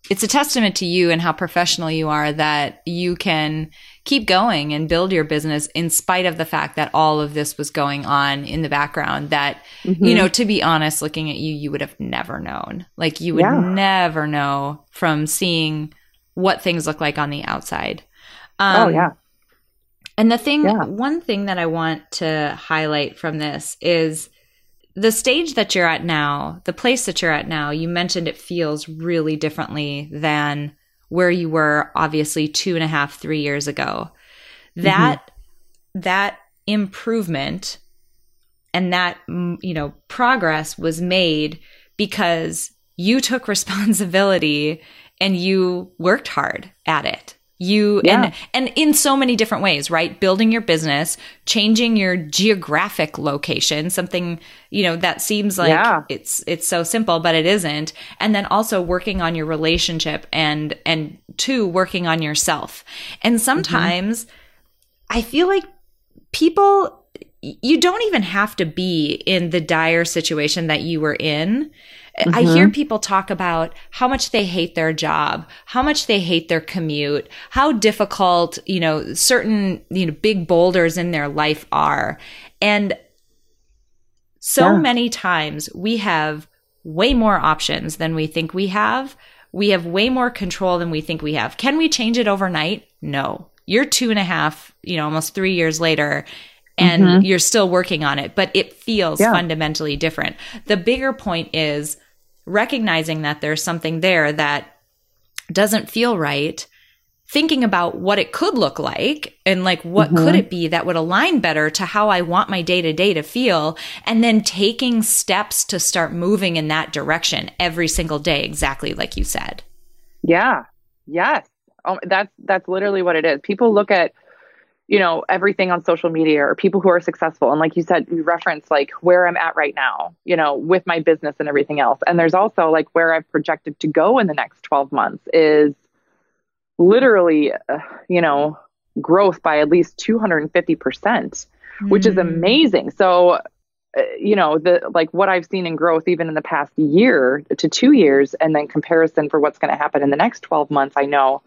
it's a testament to you and how professional you are that you can keep going and build your business in spite of the fact that all of this was going on in the background that Mm-hmm. you know to be honest looking at you you would have never known like you would Yeah. never know from seeing what things look like on the outside um, oh, yeah. and the thing, Yeah. one thing that I want to highlight from this is the stage that you're at now, the place that you're at now. You mentioned it feels really differently than where you were, obviously, two and a half, three years ago. That, that improvement and that, you know, progress was made because you took *laughs* responsibility and you worked hard at it. You Yeah. and and in so many different ways, right? Building your business, changing your geographic location, something, you know, that seems like Yeah. it's it's so simple, but it isn't. And then also working on your relationship and and two, working on yourself. And mm-hmm. sometimes I feel like people you don't even have to be in the dire situation that you were in. I hear mm-hmm. people talk about how much they hate their job, how much they hate their commute, how difficult, you know, certain, you know, big boulders in their life are. And so Yeah. many times we have way more options than we think we have. We have way more control than we think we have. Can we change it overnight? No. You're two and a half, you know, almost three years later, and mm-hmm. you're still working on it, but it feels Yeah. fundamentally different. The bigger point is recognizing that there's something there that doesn't feel right thinking about what it could look like and like what mm-hmm. could it be that would align better to how I want my day to day to feel and then taking steps to start moving in that direction every single day exactly like you said. Yeah. Yes. Oh, that's that's literally what it is. People look at you know everything on social media or people who are successful and like you said you reference like where I'm at right now, you know, with my business and everything else. And there's also like where I've projected to go in the next 12 months is literally uh, you know growth by at least 250%, which is Mm. amazing. So uh, you know the like what i've seen in growth even in the past year to two years and then comparison for what's going to happen in the next 12 months i know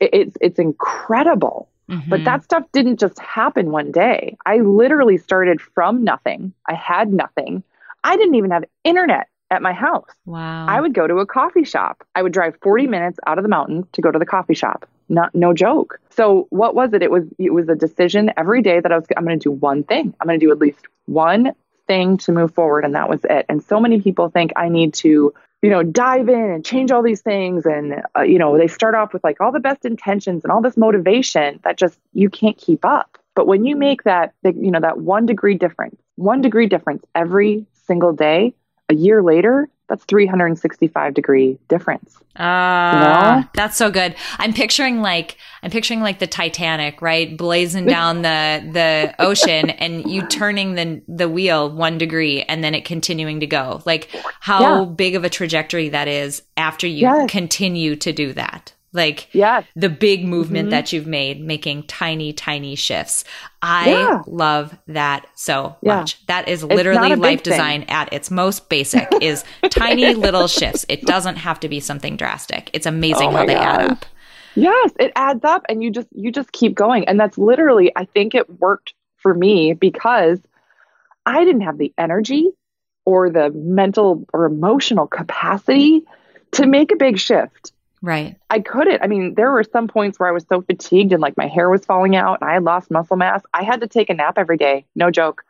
it, it's it's incredible but Mhm. that stuff didn't just happen one day i literally started from nothing i had nothing i didn't even have internet at my house wow. I would go to a coffee shop. I would drive 40 minutes out of the mountain to go to the coffee shop. Not no joke. So what was it? It was it was a decision every day that I was I'm going to do one thing. I'm going to do at least one thing to move forward and that was it. And so many people think I need to you know dive in and change all these things and uh, you know they start off with like all the best intentions and all this motivation that just you can't keep up. But when you make that you know that 1 degree difference, 1 degree difference every single day, a year later, that's 365 degree difference. Ah, You know? that's so good. I'm picturing like I'm picturing like the Titanic, right, blazing down the the ocean, and you turning the the wheel one degree, and then it continuing to go. Like how Yeah. big of a trajectory that is after you Yes. continue to do that. Like Yes. the big movement Mhm. that you've made, making tiny, tiny shifts. I Yeah. love that so Yeah. much. That is literally life thing. design at its most basic *laughs* is tiny little shifts. It doesn't have to be something drastic. It's amazing Oh how they add up. Yes, it adds up and you just you just keep going. And that's literally I think it worked for me because I didn't have the energy or the mental or emotional capacity to make a big shift. Right. I couldn't. I mean, there were some points where I was so fatigued and like my hair was falling out and I had lost muscle mass. I had to take a nap every day. No joke.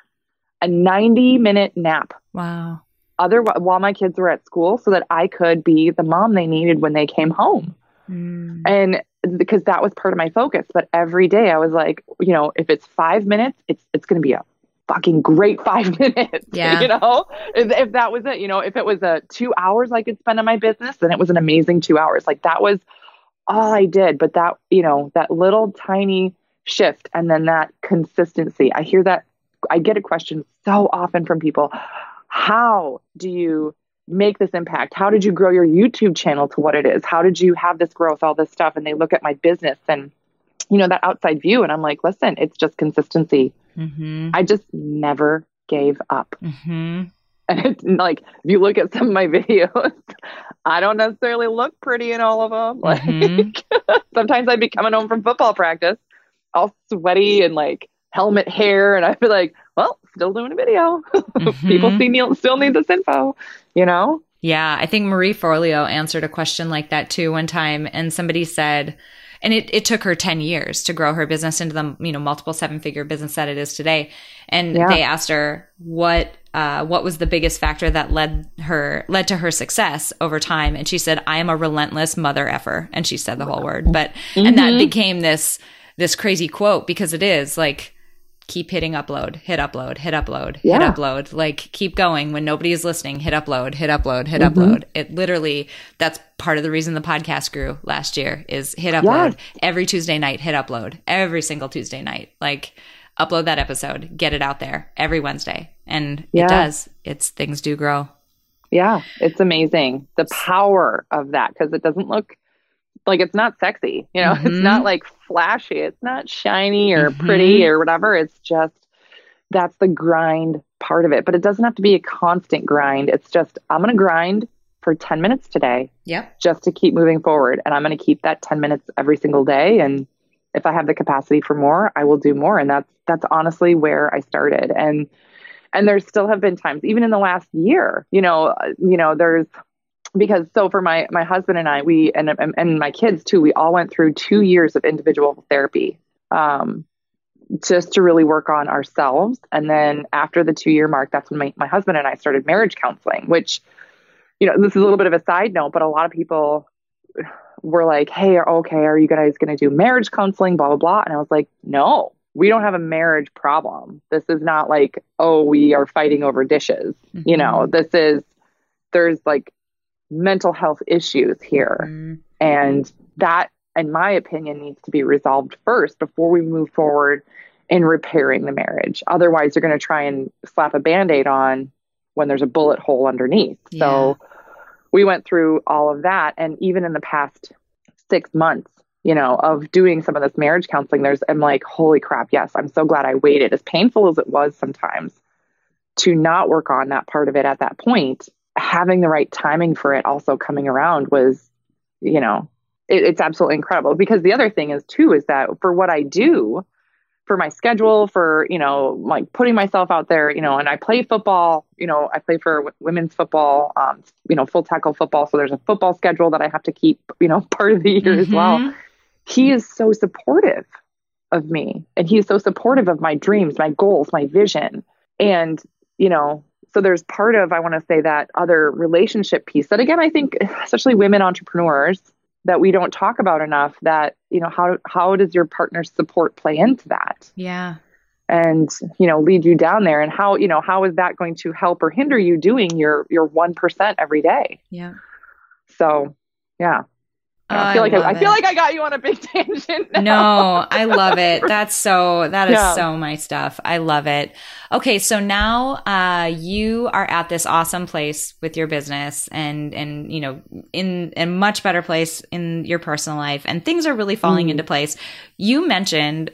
A 90 minute nap Wow. other while my kids were at school so that I could be the mom they needed when they came home. Mm. And because that was part of my focus, but every day I was like, you know, if it's 5 minutes, it's it's going to be a fucking great 5 *laughs* minutes, Yeah. you know? If, if that was it, you know, if it was a 2 hours I could spend on my business, then it was an amazing 2 hours. Like that was all I did, but that, you know, that little tiny shift and then that consistency. I hear that I get a question so often from people, how do you make this impact? How did you grow your YouTube channel to what it is? How did you have this growth, all this stuff? And they look at my business and, you know, that outside view. And I'm like, listen, it's just consistency. Mm-hmm. I just never gave up. Mm-hmm. *laughs* And it's like, if you look at some of my *laughs* videos, I don't necessarily look pretty in all of them. Like, Mhm. *laughs* sometimes I'd be coming home from football practice, all sweaty and like helmet hair. And I'd be like, well, still doing a video. People Mhm. see me, still need this info, you know? Yeah, I think Marie Forleo answered a question like that too one time, and somebody said, and it, it took her 10 years to grow her business into the you know multiple seven figure business that it is today and Yeah. they asked her what uh, what was the biggest factor that led her led to her success over time and she said i am a relentless mother effer and she said the whole word but and that Mhm. became this this crazy quote because it is like keep hitting upload hit upload hit upload hit upload. Like keep going. When nobody is listening hit upload hit upload hit Mhm. upload. It literally that's part of the reason the podcast grew last year is hit upload. Every tuesday night hit upload. Every single tuesday night. Like upload that episode. Get it out there every wednesday. And Yeah. it does. It's things do grow. Yeah, it's amazing. The power of that because it doesn't look like it's not sexy. You know, *laughs* it's Mhm. not like flashy. It's not shiny or Mhm. pretty or whatever. It's just that's the grind part of it. But it doesn't have to be a constant grind. It's just I'm going to grind for 10 minutes today yep just to keep moving forward. And I'm going to keep that 10 minutes every single day. And if I have the capacity for more, I will do more. And that's, that's honestly where I started. And, and there still have been times, even in the last year, you know, uh, you know, there's, because so for my, my husband and I, we, and, and, my kids too, we all went through two years of individual therapy. Um, just to really work on ourselves. And then after the two year mark, that's when my, my husband and I started marriage counseling, which, you know, this is a little bit of a side note, but a lot of people were like, hey, okay, are you guys going to do marriage counseling, blah, blah, blah. And I was like, no, we don't have a marriage problem. This is not like, oh, we are fighting over dishes. You know, this is, there's like mental health issues here. Mhm. And that, in my opinion, needs to be resolved first before we move forward in repairing the marriage. Otherwise, you're going to try and slap a band aid on when there's a bullet hole underneath. So we went through all of that. And even in the past six months, you know, of doing some of this marriage counseling, there's, I'm like, holy crap, yes, I'm so glad I waited. As painful as it was sometimes to not work on that part of it at that point, having the right timing for it also coming around was, you know, it, it's absolutely incredible. Because the other thing is, too, is that for what I do, for my schedule, for, you know, like putting myself out there, you know, and I play football, you know, I play for w- women's football, um, you know, full tackle football. So there's a football schedule that I have to keep, you know, *laughs* part of the year as well Mhm. he is so supportive of me and he is so supportive of my dreams my goals my vision and you know so there's part of i want to say that other relationship piece that again i think especially women entrepreneurs that we don't talk about enough that you know how how does your partner's support play into that? Yeah. And you know lead you down there and how you know how is that going to help or hinder you doing your your 1% every day? Yeah. So yeah I feel like I, I, feel like I got you on a big *laughs* tangent. Now. No, I love it. *laughs* That's so that is yeah. so my stuff. I love it. Okay, so now uh, you are at this awesome place with your business and and you know in a much better place in your personal life and things are really falling mm. into place. You mentioned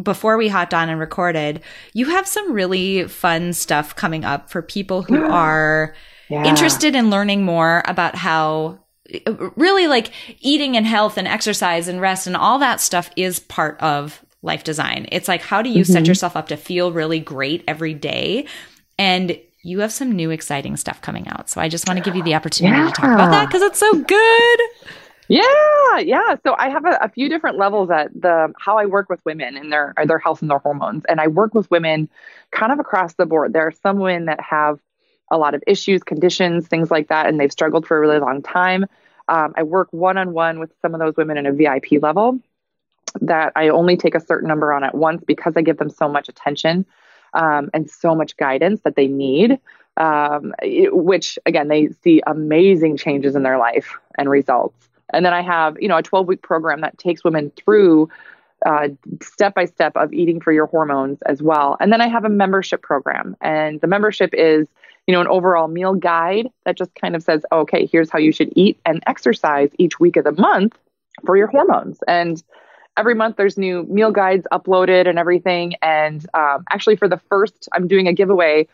before we hopped on and recorded, you have some really fun stuff coming up for people who *gasps* are yeah. interested in learning more about how really like eating and health and exercise and rest and all that stuff is part of life design. It's like, how do you mm-hmm. set yourself up to feel really great every day? And you have some new exciting stuff coming out. So I just want to give you the opportunity yeah. to talk about that because it's so good. Yeah, yeah. So I have a, a, few different levels at the how I work with women and their their health and their hormones, and I work with women kind of across the board. There are some women that have a lot of issues, conditions, things like that, and they've struggled for a really long time. Um, I work one on one with some of those women in a VIP level that I only take a certain number on at once because I give them so much attention um, and so much guidance that they need. Um, which again, they see amazing changes in their life and results. And then I have, you know, a 12 week program that takes women through step by step of eating for your hormones as well. And then I have a membership program, and the membership is you know, an overall meal guide that just kind of says, okay, here's how you should eat and exercise each week of the month for your hormones. And every month there's new meal guides uploaded and everything. And um, actually, for the first, I'm doing a giveaway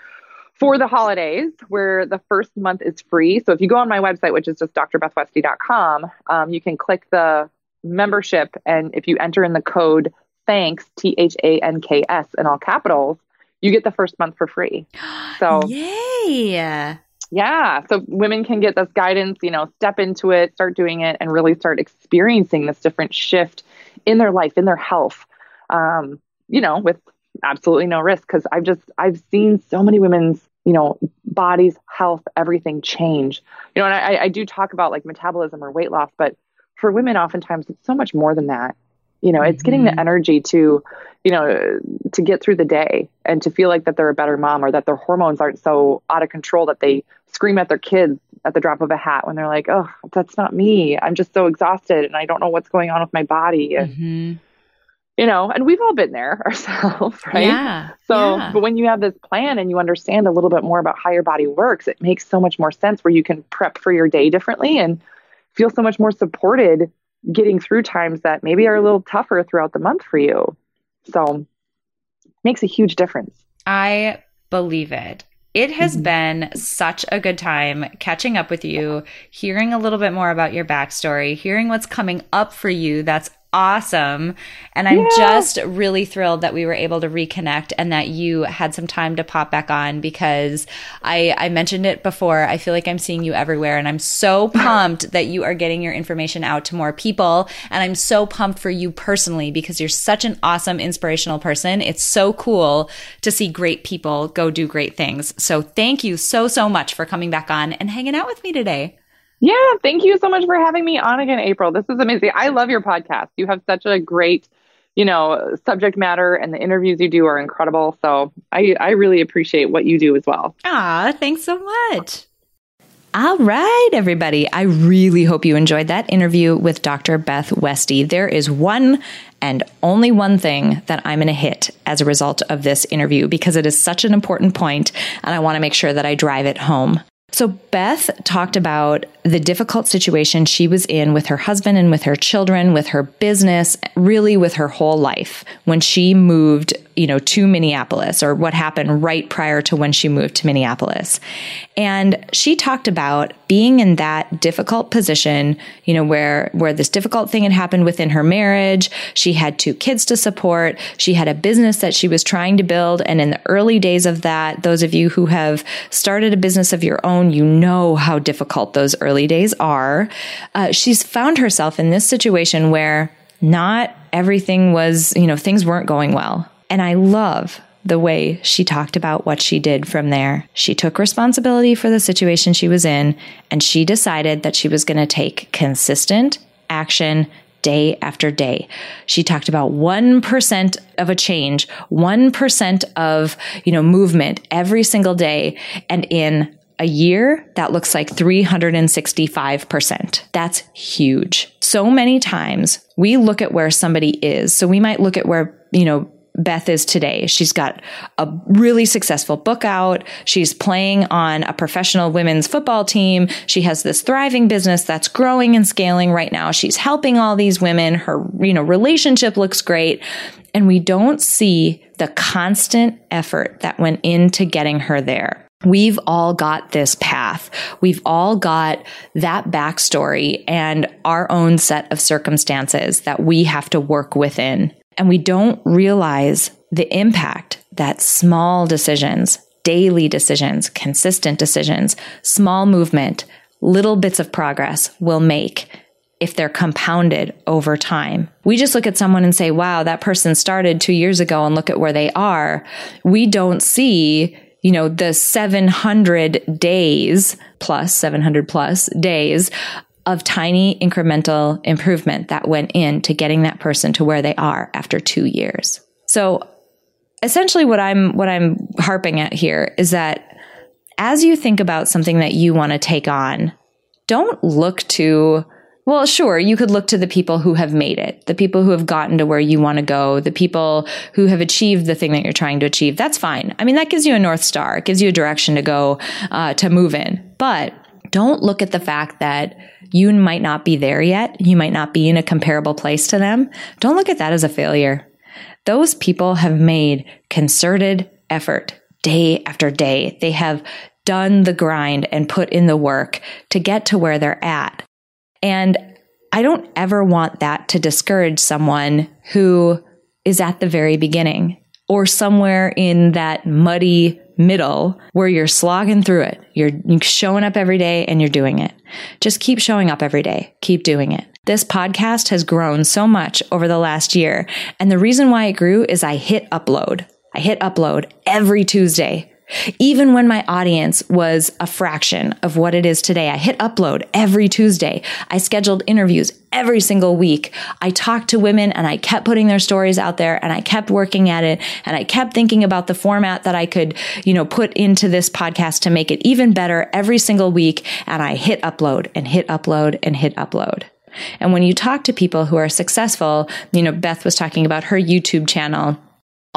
for the holidays where the first month is free. So if you go on my website, which is just drbethwestie.com, um, you can click the membership. And if you enter in the code thanks, T H A N K S in all capitals, you get the first month for free. *gasps* So, yay. Yeah. So women can get this guidance, you know, step into it, start doing it, and really start experiencing this different shift in their life, in their health, um, you know, with absolutely no risk. Cause I've just, I've seen so many women's, you know, bodies, health, everything change. You know, and I, I do talk about like metabolism or weight loss, but for women, oftentimes it's so much more than that. You know, it's getting the mm-hmm. energy to, you know, to get through the day and to feel like that they're a better mom or that their hormones aren't so out of control that they scream at their kids at the drop of a hat when they're like, "Oh, that's not me. I'm just so exhausted and I don't know what's going on with my body." And, mm-hmm. You know, and we've all been there *laughs* ourselves, right? Yeah. So, yeah. but when you have this plan and you understand a little bit more about how your body works, it makes so much more sense where you can prep for your day differently and feel so much more supported getting through times that maybe are a little tougher throughout the month for you. So makes a huge difference. I believe it. It has mm-hmm. been such a good time catching up with you, hearing a little bit more about your backstory, hearing what's coming up for you that's awesome. And I'm yeah. just really thrilled that we were able to reconnect and that you had some time to pop back on because I, I mentioned it before. I feel like I'm seeing you everywhere and I'm so *laughs* pumped that you are getting your information out to more people. And I'm so pumped for you personally because you're such an awesome, inspirational person. It's so cool to see great people go do great things. So thank you so, so much for coming back on and hanging out with me today. Yeah, thank you so much for having me on again, April. This is amazing. I love your podcast. You have such a great, you know, subject matter and the interviews you do are incredible. So I, I really appreciate what you do as well. Ah, thanks so much. All right, everybody. I really hope you enjoyed that interview with Dr. Beth Westie. There is one and only one thing that I'm going to hit as a result of this interview because it is such an important point and I want to make sure that I drive it home. So, Beth talked about the difficult situation she was in with her husband and with her children, with her business, really with her whole life when she moved, you know, to Minneapolis or what happened right prior to when she moved to Minneapolis. And she talked about being in that difficult position, you know, where, where this difficult thing had happened within her marriage. She had two kids to support. She had a business that she was trying to build. And in the early days of that, those of you who have started a business of your own, you know how difficult those early days are. Uh, she's found herself in this situation where not everything was, you know, things weren't going well. And I love the way she talked about what she did from there. She took responsibility for the situation she was in and she decided that she was going to take consistent action day after day. She talked about 1% of a change, 1% of, you know, movement every single day. And in a year, that looks like 365%. That's huge. So many times we look at where somebody is. So we might look at where, you know, Beth is today. She's got a really successful book out. She's playing on a professional women's football team. She has this thriving business that's growing and scaling right now. She's helping all these women. Her, you know, relationship looks great. And we don't see the constant effort that went into getting her there. We've all got this path. We've all got that backstory and our own set of circumstances that we have to work within. And we don't realize the impact that small decisions, daily decisions, consistent decisions, small movement, little bits of progress will make if they're compounded over time. We just look at someone and say, wow, that person started two years ago and look at where they are. We don't see you know, the 700 days plus 700 plus days of tiny incremental improvement that went into getting that person to where they are after two years. So essentially what I'm, what I'm harping at here is that as you think about something that you want to take on, don't look to well, sure, you could look to the people who have made it, the people who have gotten to where you want to go, the people who have achieved the thing that you're trying to achieve. That's fine. I mean, that gives you a North Star. It gives you a direction to go, uh, to move in. But don't look at the fact that you might not be there yet. You might not be in a comparable place to them. Don't look at that as a failure. Those people have made concerted effort day after day. They have done the grind and put in the work to get to where they're at. And I don't ever want that to discourage someone who is at the very beginning or somewhere in that muddy middle where you're slogging through it. You're, showing up every day and you're doing it. Just keep showing up every day. Keep doing it. This podcast has grown so much over the last year. And the reason why it grew is I hit upload. I hit upload every Tuesday. Even when my audience was a fraction of what it is today, I hit upload every Tuesday. I scheduled interviews every single week. I talked to women and I kept putting their stories out there and I kept working at it and I kept thinking about the format that I could, you know, put into this podcast to make it even better every single week. And I hit upload and hit upload and hit upload. And when you talk to people who are successful, you know, Beth was talking about her YouTube channel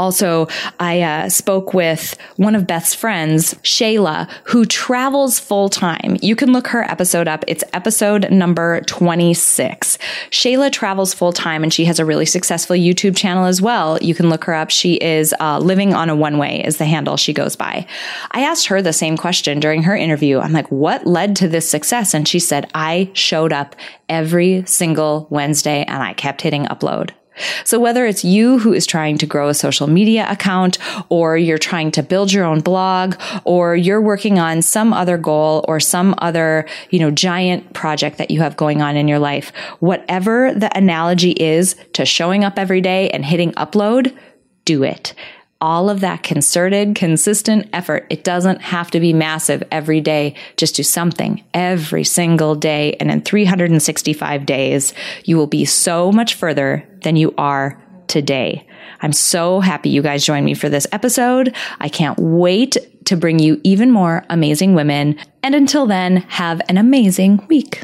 also, I uh, spoke with one of Beth's friends, Shayla, who travels full time. You can look her episode up. It's episode number 26. Shayla travels full time and she has a really successful YouTube channel as well. You can look her up. She is uh, living on a one way is the handle she goes by. I asked her the same question during her interview. I'm like, what led to this success? And she said, I showed up every single Wednesday and I kept hitting upload. So whether it's you who is trying to grow a social media account or you're trying to build your own blog or you're working on some other goal or some other, you know, giant project that you have going on in your life, whatever the analogy is to showing up every day and hitting upload, do it all of that concerted, consistent effort. It doesn't have to be massive every day. Just do something every single day. And in 365 days, you will be so much further than you are today. I'm so happy you guys joined me for this episode. I can't wait to bring you even more amazing women. And until then, have an amazing week.